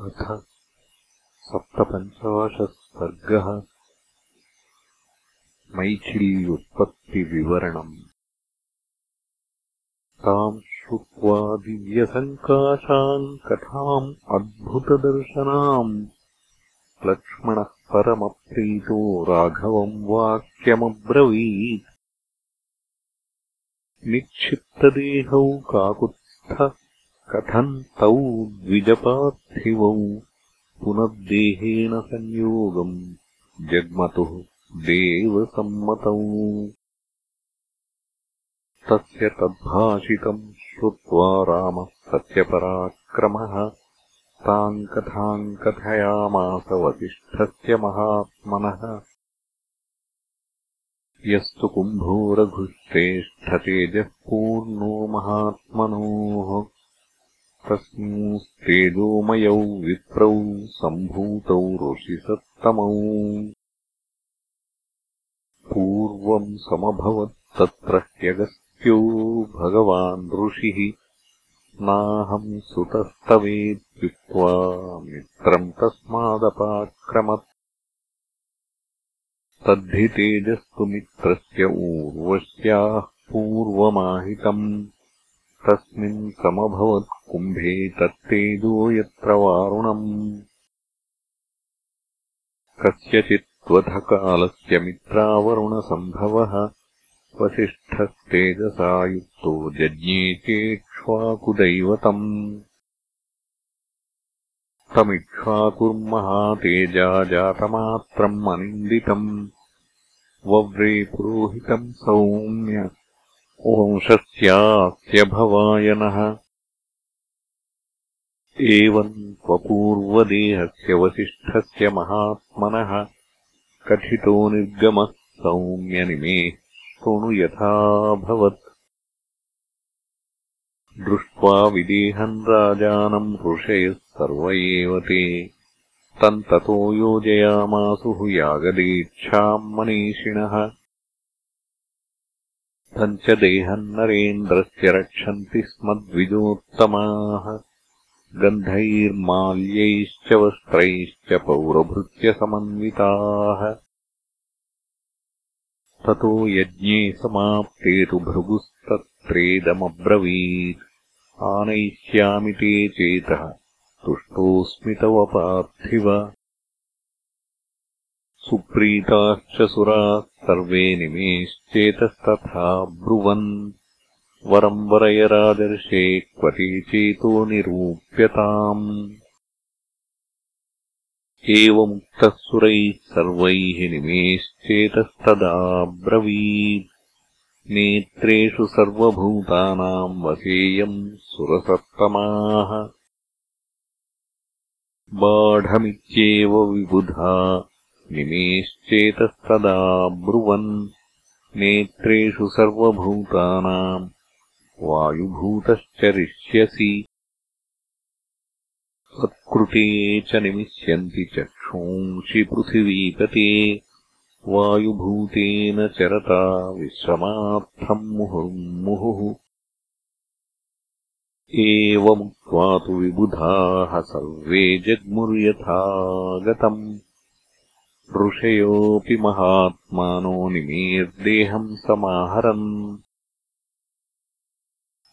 अथ सप्तपञ्चाशः सर्गः मैथिल्युत्पत्तिविवरणम्। ताम् श्रुत्वा दिव्यसङ्काशाम् कथाम् अद्भुतदर्शनाम्। लक्ष्मणः परमप्रीतो राघवम् वाक्यमब्रवीत्। निक्षिप्तदेहौ काकुत्स्थ कथम् तौ द्विजपार्थिवौ पुनर्देहेन संयोगम् जग्मतुः देवसम्मतौ। तस्य तद्भाषितम् श्रुत्वा रामः सत्यपराक्रमः। ताम् कथाम् कथयामास वसिष्ठस्य महात्मनः। यस्तु कुम्भोरघुश्रेष्ठतेजः पूर्णो महात्मनोः तस्मिंस्तेजोमयौ विप्रौ सम्भूतौ ऋषिसत्तमौ। पूर्वम् समभवत्तत्र ह्यगस्त्यो भगवान् ऋषिः। नाहम् सुतस्तवेत्युक्त्वा मित्रम् तस्मादपाक्रमत्। तद्धि तेजस्तु मित्रस्य ऊर्वश्याः पूर्वमाहितम् तस्मिन् समभवत् कुम्भे तत्तेजो यत्र वारुणम्। कस्यचित्त्वधकालस्य मित्रावरुणसम्भवः वसिष्ठस्तेजसा युक्तो जज्ञे चेक्ष्वाकुदैवतम्। तमिक्ष्वाकुर्महातेजा जातमात्रम् अनिन्दितम्। वव्रे पुरोहितम् सौम्य वंशस्यास्य भवायनः एवम् त्वपूर्वदेहस्य वसिष्ठस्य महात्मनः कथितो निर्गमः सौम्यनिमेः शृणु यथाभवत् दृष्ट्वा विदेहम् राजानम् ऋषयः सर्व एव ते तम् ततो योजयामासुः यागदीक्षाम् मनीषिणः पञ्चदेहम् नरेन्द्रस्य रक्षन्ति स्म द्विजोत्तमाः गन्धैर्माल्यैश्च वस्त्रैश्च पौरभृत्यसमन्विताः। ततो यज्ञे समाप्ते तु भृगुस्तत्रेदमब्रवीत्। आनयिष्यामि ते चेतः। तुष्टोऽस्मि तव पार्थिव सुप्रीताश्च सुराः सर्वे निमेश्चेतस्तथा ब्रुवन्। वरम् वरय राजर्षे क्वते चेतो निरूप्यताम्। एवमुक्तः सुरैः सर्वैः निमेश्चेतस्तदाब्रवीत् नेत्रेषु सर्वभूतानाम् वसेयम् सुरसत्तमाः। बाढमित्येव विबुधा निमेश्चेतस्तदा ब्रुवन् नेत्रेषु सर्वभूतानाम् वायुभूतश्चरिष्यसि। सत्कृते च निमिष्यन्ति चक्षूंषि पृथिवीपते वायुभूतेन चरता विश्रमार्थम् मुहुर्मुहुः एवमुक्त्वा तु विबुधाः सर्वे जग्मुर्यथागतम् ऋषयोऽपि महात्मानो निमेर्देहम् समाहरन्।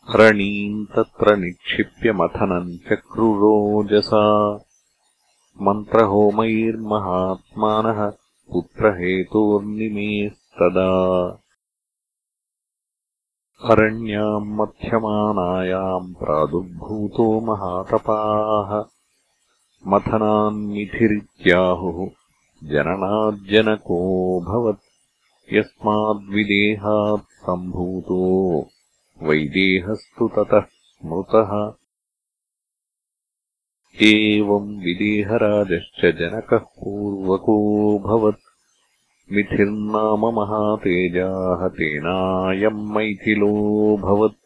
हरणीम् तत्र निक्षिप्य मथनम् चक्रुरोजसा मन्त्रहोमैर्महात्मानः पुत्रहेतोर्निमेस्तदा। अरण्याम् मथ्यमानायाम् प्रादुर्भूतो महातपाः मथनान्निथिरित्याहुः जननाज्जनकोऽभवत् यस्माद्विदेहात् सम्भूतो वैदेहस्तु ततः स्मृतः। एवम् विदेहराजश्च जनकः पूर्वकोऽभवत् मिथिर्नाम महातेजाः तेनायम् मैथिलोऽभवत्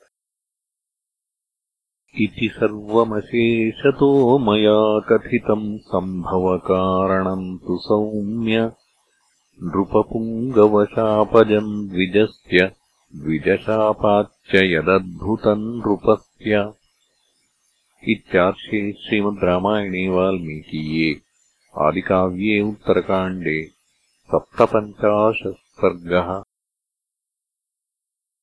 इति सर्वमशेषतो मया कथितम् सम्भवकारणम् तु सौम्य। नृपपुङ्गवशापजम् द्विजस्य द्विजशापाच्च यदद्भुतम् नृपस्य। इत्यार्षे श्रीमद् रामायणे वाल्मीकीये आदिकाव्ये उत्तरकाण्डे सप्तपञ्चाशः सर्गः